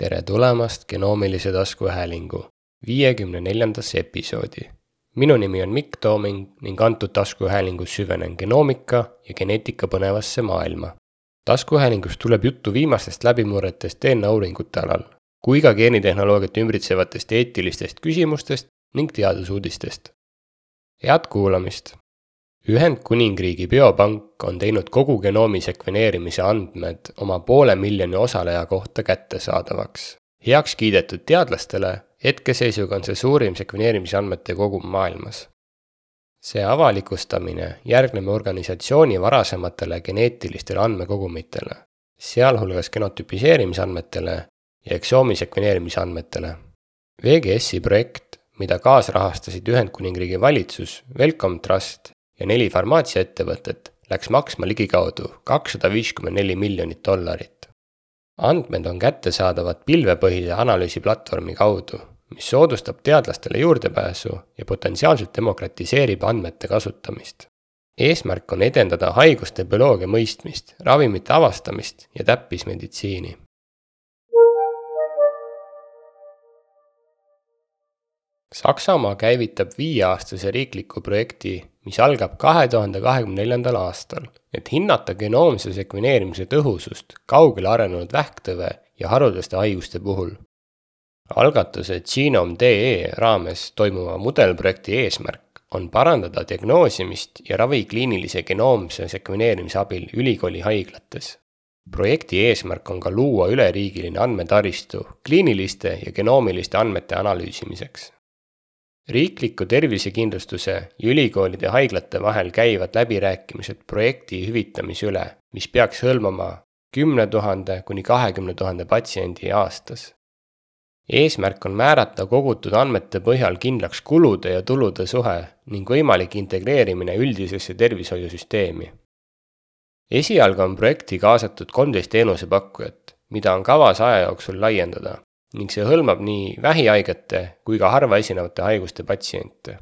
tere tulemast genoomilise taskuhäälingu viiekümne neljandasse episoodi. minu nimi on Mikk Tooming ning antud taskuhäälingus süvenen genoomika ja geneetika põnevasse maailma. taskuhäälingus tuleb juttu viimastest läbimurretest DNA uuringute alal, kui ka geenitehnoloogiat ümbritsevatest eetilistest küsimustest ning teadusuudistest. head kuulamist! Ühendkuningriigi biopank on teinud kogu genoomi sekveneerimise andmed oma poole miljoni osaleja kohta kättesaadavaks. heaks kiidetud teadlastele, hetkeseisuga on see suurim sekveneerimise andmete kogum maailmas. see avalikustamine järgneb organisatsiooni varasematele geneetilistele andmekogumitele, sealhulgas genotüpiseerimise andmetele ja eksoomi sekveneerimise andmetele. VGS-i projekt, mida kaasrahastasid Ühendkuningriigi valitsus, Wellcome Trust ja neli farmaatsiaettevõtet läks maksma ligikaudu kakssada viiskümmend neli miljonit dollarit. andmed on kättesaadavad pilvepõhise analüüsiplatvormi kaudu, mis soodustab teadlastele juurdepääsu ja potentsiaalselt demokratiseerib andmete kasutamist. eesmärk on edendada haiguste bioloogia mõistmist, ravimite avastamist ja täppismeditsiini Saksamaa käivitab viieaastase riikliku projekti, mis algab kahe tuhande kahekümne neljandal aastal, et hinnata genoomse sekveneerimise tõhusust kaugele arenenud vähktõve ja haruldaste haiguste puhul. algatuse Genome.ee raames toimuva mudelprojekti eesmärk on parandada diagnoosimist ja ravi kliinilise genoomse sekveneerimise abil ülikooli haiglates. projekti eesmärk on ka luua üleriigiline andmetaristu kliiniliste ja genoomiliste andmete analüüsimiseks riikliku tervisekindlustuse ja ülikoolide ja haiglate vahel käivad läbirääkimised projekti hüvitamise üle, mis peaks hõlmama kümne tuhande kuni kahekümne tuhande patsiendi aastas. eesmärk on määrata kogutud andmete põhjal kindlaks kulude ja tulude suhe ning võimalik integreerimine üldisesse tervishoiusüsteemi. esialgu on projekti kaasatud kolmteist teenusepakkujat, mida on kavas aja jooksul laiendada ning see hõlmab nii vähihaigete kui ka harva esinevate haiguste patsiente.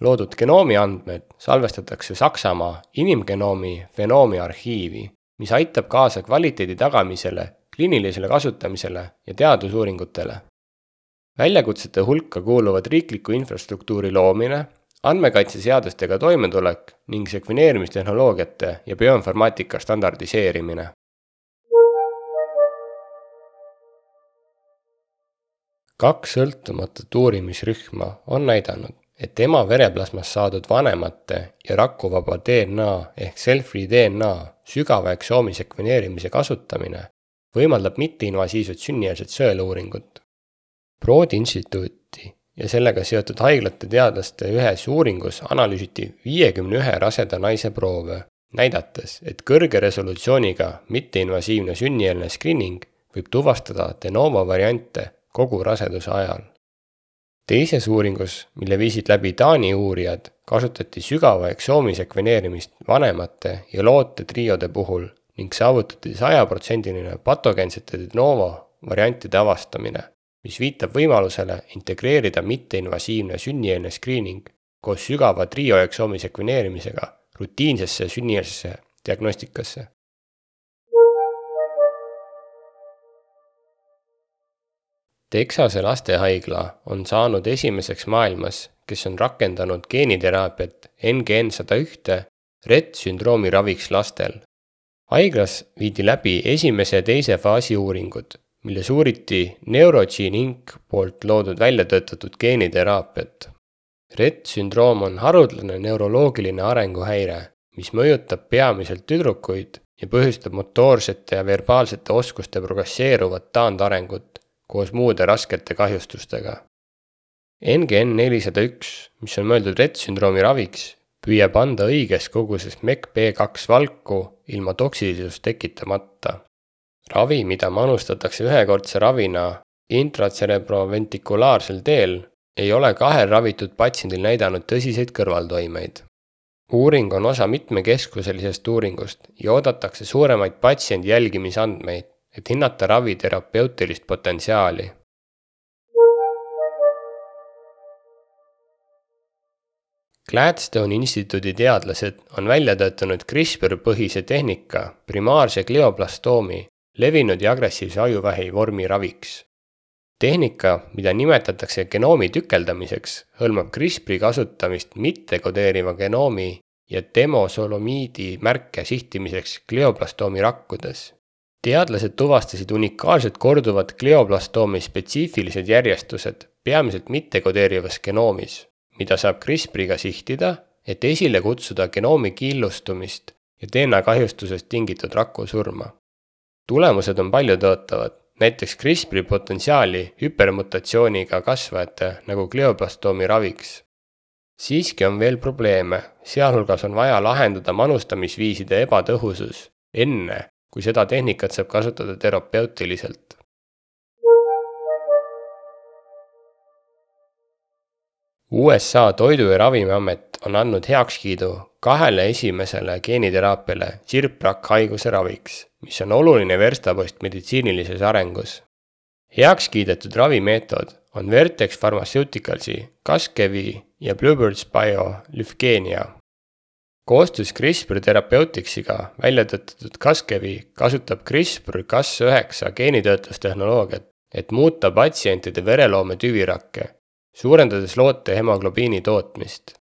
loodud genoomi andmed salvestatakse Saksamaa inimgenoomi fenoomi arhiivi, mis aitab kaasa kvaliteedi tagamisele, kliinilisele kasutamisele ja teadusuuringutele. väljakutsete hulka kuuluvad riikliku infrastruktuuri loomine, andmekaitseseadustega toimetulek ning sekveneerimistehnoloogiate ja bioinformaatika standardiseerimine kaks sõltumatut uurimisrühma on näidanud, et ema vereplasmast saadud vanemate ja rakuvaba DNA ehk cell-free DNA sügava eksoomi sekveneerimise kasutamine võimaldab mitteinvasiivset sünnieelset sõeluuringut. Broadi instituuti ja sellega seotud haiglate teadlaste ühes uuringus analüüsiti viiekümne ühe raseda naise proove, näidates, et kõrge resolutsiooniga mitteinvasiivne sünnieelne screening võib tuvastada de novo variante kogu raseduse ajal. teises uuringus, mille viisid läbi Taani uurijad, kasutati sügava eksoomi sekveneerimist vanemate ja loote triode puhul ning saavutati sajaprotsendiline patogeensete de novo variantide avastamine, mis viitab võimalusele integreerida mitteinvasiivne sünnieelne screening koos sügava trioeksoomi sekveneerimisega rutiinsesse sünnieelsesse diagnostikasse Texase lastehaigla on saanud esimeseks maailmas, kes on rakendanud geeniteraapiat NGN sada ühte Rett sündroomi raviks lastel. haiglas viidi läbi esimese ja teise faasi uuringud, milles uuriti Neurogene Inc poolt loodud välja töötatud geeniteraapiat. Rett sündroom on haruldane neuroloogiline arenguhäire, mis mõjutab peamiselt tüdrukuid ja põhjustab motoorsete ja verbaalsete oskuste progresseeruvat taandarengut koos muude raskete kahjustustega. NGN nelisada üks, mis on mõeldud Rett sündroomi raviks, püüab anda õiges koguses MECP2 valku ilma toksilisust tekitamata. ravi, mida manustatakse ühekordse ravina intratserebroventrikulaarsel teel, ei ole kahel ravitud patsiendil näidanud tõsiseid kõrvaltoimeid. uuring on osa mitmekeskuselisest uuringust ja oodatakse suuremaid patsiendi jälgimisandmeid, et hinnata ravi terapeutilist potentsiaali. Gladstone instituudi teadlased on välja töötanud CRISPR põhise tehnika primaarse glioblastoomi levinud ja agressiivse ajuvähi vormi raviks. tehnika, mida nimetatakse genoomi tükeldamiseks, hõlmab CRISPR-i kasutamist mittekodeeriva genoomi ja demosolomiidi märke sihtimiseks glioblastoomi rakkudes. Teadlased tuvastasid unikaalselt korduvad glioblastoomi spetsiifilised järjestused peamiselt mittekodeerivas genoomis, mida saab CRISPR-iga sihtida, et esile kutsuda genoomi killustumist ja DNA kahjustusest tingitud rakusurma. tulemused on paljutõotavad, näiteks CRISPR-i potentsiaali hüpermutatsiooniga kasvajate nagu glioblastoomi raviks siiski on veel probleeme, sealhulgas on vaja lahendada manustamisviiside ebatõhusus, enne kui seda tehnikat saab kasutada terapeutiliselt. USA Toidu- ja Ravimiamet on andnud heakskiidu kahele esimesele geeniteraapiale Chirprak haiguse raviks, mis on oluline verstapost meditsiinilises arengus. heaks kiidetud ravimeetod on Vertex Pharmaceuticalsi Caskevi ja Bluebirds Bio Lyfgenia. Koostöös CRISPR Therapeutics'iga välja töötatud Caskevi kasutab CRISPR Cas9 geenitöötlustehnoloogiat, et muuta patsientide vereloome tüvirakke, suurendades loote hemoglobiini tootmist.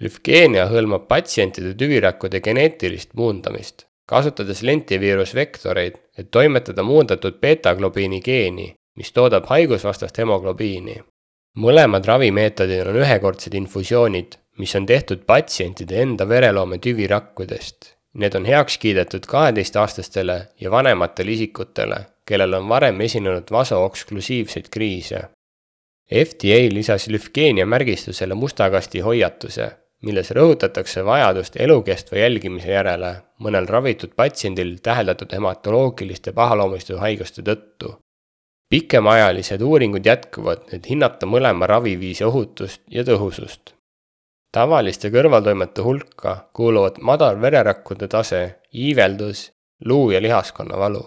Lyfgenia hõlmab patsientide tüvirakkude geneetilist muundamist, kasutades lentiviirusvektoreid, et toimetada muundatud beeta-globiini geeni mis toodab haigusvastast hemoglobiini. mõlemad ravimeetodid on ühekordsed infusioonid, mis on tehtud patsientide enda vereloome tüvirakkudest. Need on heaks kiidetud kaheteistaastastele ja vanematele isikutele, kellel on varem esinenud vasooksklusiivseid kriise. FDA lisas lüfkeenia märgistusele musta kasti hoiatuse, milles rõhutatakse vajadust elukestva jälgimise järele mõnel ravitud patsiendil täheldatud hematoloogiliste pahaloomulistu haiguste tõttu pikemaajalised uuringud jätkuvad, et hinnata mõlema raviviisi ohutust ja tõhusust. Tavaliste kõrvaltoimete hulka kuuluvad madal vererakkude tase, iiveldus, luu- ja lihaskonna valu.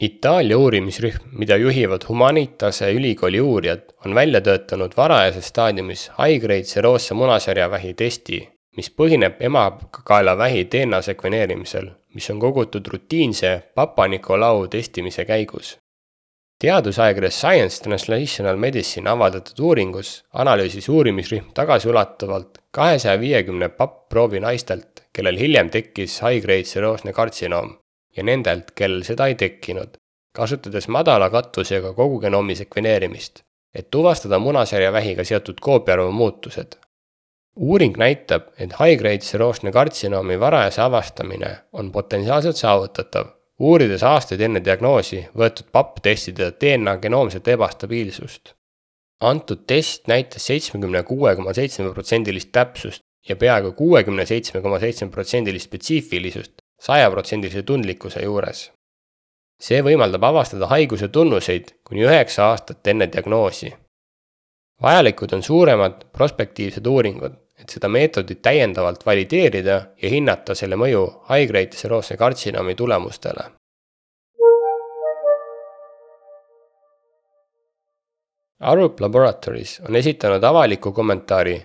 Itaalia uurimisrühm, mida juhivad Humanitase ülikooli uurijad, on välja töötanud varajases staadiumis high-grade seroosse munasarjavähi testi, mis põhineb emakaelavähi DNA sekveneerimisel mis on kogutud rutiinse Papa-Nikolau testimise käigus. Teadusajakirjas Science Translational Medicine avaldatud uuringus analüüsis uurimisrühm tagasiulatuvalt kahesaja viiekümne pappproovi naistelt, kellel hiljem tekkis high-grade seroosne kartsinoom ja nendelt, kellel seda ei tekkinud, kasutades madala katvusega kogu genoomi sekveneerimist, et tuvastada munasarjavähiga seotud koopiaarvu muutused. Uuring näitab, et high-grade seroosne kartsinoomi varajase avastamine on potentsiaalselt saavutatav, uurides aastaid enne diagnoosi võetud papp-testide DNA genoomset ebastabiilsust. antud test näitas seitsmekümne kuue koma seitsme protsendilist täpsust ja peaaegu kuuekümne seitsme koma seitsme protsendilist spetsiifilisust sajaprotsendilise tundlikkuse juures. see võimaldab avastada haiguse tunnuseid kuni üheksa aastat enne diagnoosi. vajalikud on suuremad prospektiivsed uuringud, et seda meetodit täiendavalt valideerida ja hinnata selle mõju high-grade seroosse kartsinoomi tulemustele. Arup Laboratories on esitanud avaliku kommentaari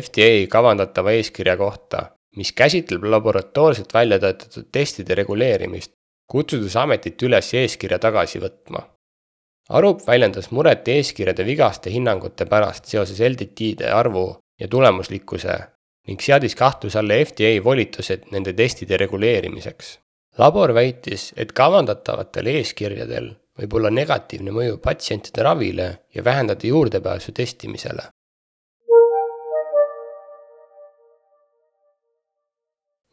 FDA kavandatava eeskirja kohta, mis käsitleb laboratoorselt välja töötatud testide reguleerimist, kutsudes ametit üles eeskirja tagasi võtma. Arup väljendas muret eeskirjade vigaste hinnangute pärast seoses LDT-de arvu ja tulemuslikkuse ning seadis kahtluse alla FDA volitused nende testide reguleerimiseks. labor väitis, et kavandatavatel eeskirjadel võib olla negatiivne mõju patsientide ravile ja vähendada juurdepääsu testimisele.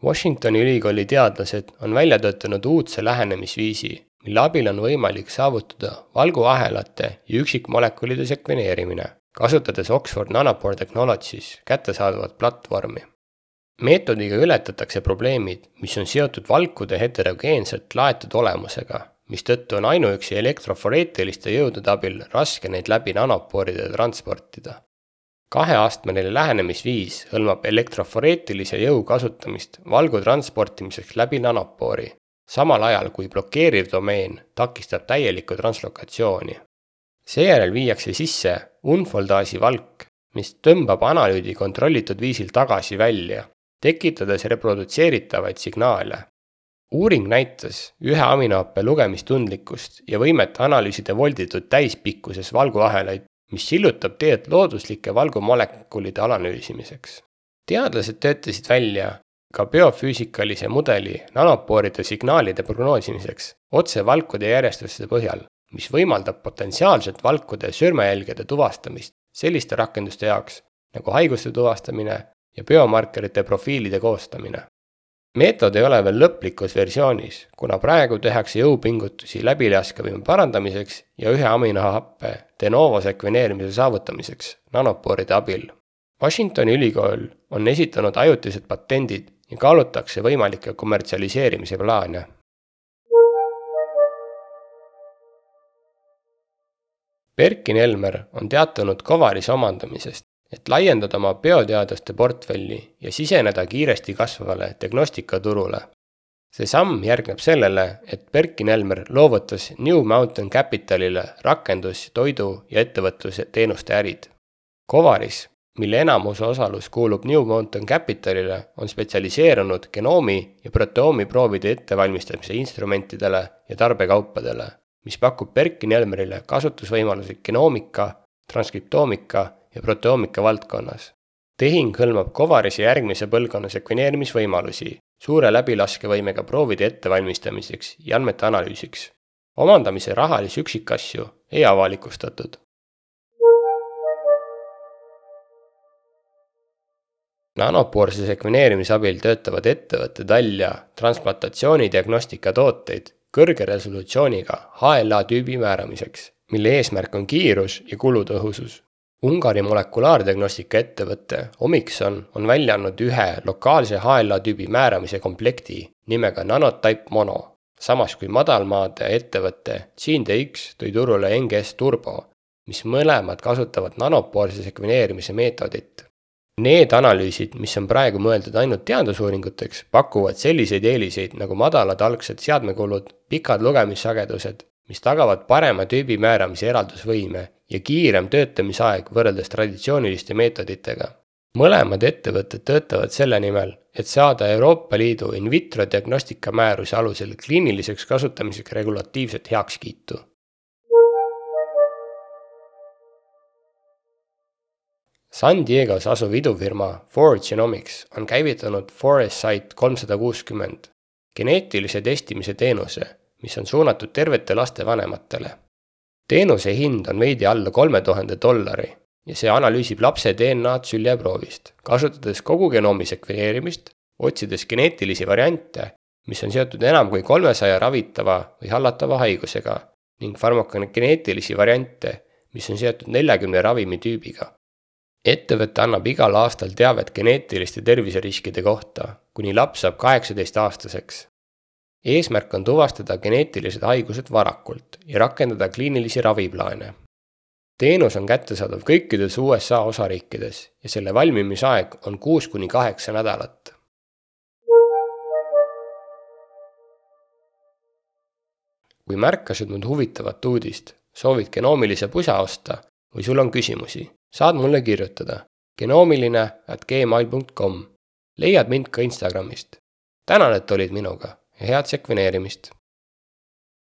Washingtoni ülikooli teadlased on välja töötanud uudse lähenemisviisi, mille abil on võimalik saavutada valguahelate ja üksikmolekulide sekveneerimine kasutades Oxford Nanopore Technologies kättesaadavat platvormi. meetodiga ületatakse probleemid, mis on seotud valkude heterogeenselt laetud olemusega, mistõttu on ainuüksi elektroforeetiliste jõudude abil raske neid läbi nanopooride transportida. kaheastmeline lähenemisviis hõlmab elektroforeetilise jõu kasutamist valgu transportimiseks läbi nanopoori, samal ajal kui blokeeriv domeen takistab täielikku translokatsiooni seejärel viiakse sisse unfoldaasi valk, mis tõmbab analüüdi kontrollitud viisil tagasi välja tekitades reprodutseeritavaid signaale. uuring näitas ühe aminohappe lugemistundlikkust ja võimet analüüsida volditud täispikkuses valguahelaid, mis sillutab teed looduslike valgumolekulide analüüsimiseks. teadlased töötasid välja ka biofüüsikalise mudeli nanopooride signaalide prognoosimiseks otse valkude järjestuste põhjal, mis võimaldab potentsiaalselt valkude sõrmejälgede tuvastamist selliste rakenduste jaoks nagu haiguste tuvastamine ja biomarkerite profiilide koostamine. meetod ei ole veel lõplikus versioonis, kuna praegu tehakse jõupingutusi läbilaskevõime parandamiseks ja ühe aminohappe de novo sekveneerimise saavutamiseks nanopooride abil. Washingtoni ülikool on esitanud ajutised patendid ja kaalutakse võimalikke kommertsialiseerimise plaane Berkin Elmer on teatanud Covarise omandamisest, et laiendada oma bioteaduste portfelli ja siseneda kiiresti kasvavale diagnostikaturule. see samm järgneb sellele, et Berkin Elmer loovutas New Mountain Capitalile rakendus, toidu ja ettevõtluse teenuste ärid. Covaris, mille enamuse osalus kuulub New Mountain Capitalile, on spetsialiseerunud genoomi ja proteoomi proovide ettevalmistamise instrumentidele ja tarbekaupadele mis pakub Berkini Elmerile kasutusvõimalusi genoomika, transkriptoomika ja proteoomika valdkonnas. tehing hõlmab Covarise järgmise põlvkonna sekveneerimisvõimalusi suure läbilaskevõimega proovide ettevalmistamiseks ja andmete analüüsiks. omandamise rahalisi üksikasju ei avalikustatud. nanopoorse sekveneerimise abil töötavad ettevõtted välja transplantatsioonidiagnostika tooteid kõrge resolutsiooniga HLA tüübi määramiseks, mille eesmärk on kiirus ja kulutõhusus. Ungari molekulaardiagnostika ettevõte Omikson on välja andnud ühe lokaalse HLA tüübi määramise komplekti nimega Nanotype Mono, samas kui madalmaade ettevõte GeneDx tõi turule NGS Turbo, mis mõlemad kasutavad nanopoolse sekveneerimise meetodit Need analüüsid, mis on praegu mõeldud ainult teadusuuringuteks, pakuvad selliseid eeliseid nagu madalad algsed seadmekulud, pikad lugemissagedused, mis tagavad parema tüübi määramise eraldusvõime ja kiirem töötlemisaeg võrreldes traditsiooniliste meetoditega. mõlemad ettevõtted töötavad selle nimel, et saada Euroopa Liidu in vitro diagnostika määruse alusel kliiniliseks kasutamiseks regulatiivset heakskiitu San Diego's asuv idufirma Forward Genomics on käivitanud Foresight kolmsada kuuskümmend, geneetilise testimise teenuse, mis on suunatud tervete laste vanematele. teenuse hind on veidi alla kolme tuhande dollari ja see analüüsib lapse DNA-d süljeproovist, kasutades kogu genoomi sekveneerimist, otsides geneetilisi variante, mis on seotud enam kui kolmesaja ravitava või hallatava haigusega ning farmakogeneetilisi variante, mis on seotud neljakümne ravimi tüübiga ettevõte annab igal aastal teavet geneetiliste terviseriskide kohta, kuni laps saab kaheksateistaastaseks. eesmärk on tuvastada geneetilised haigused varakult ja rakendada kliinilisi raviplaane. teenus on kättesaadav kõikides USA osariikides ja selle valmimisaeg on kuus kuni kaheksa nädalat. kui märkasid nüüd huvitavat uudist, soovid genoomilise pusa osta või sul on küsimusi saad mulle kirjutada genoomiline at gmail.com. leiad mind ka Instagramist. tänan, et olid minuga ja head sekveneerimist!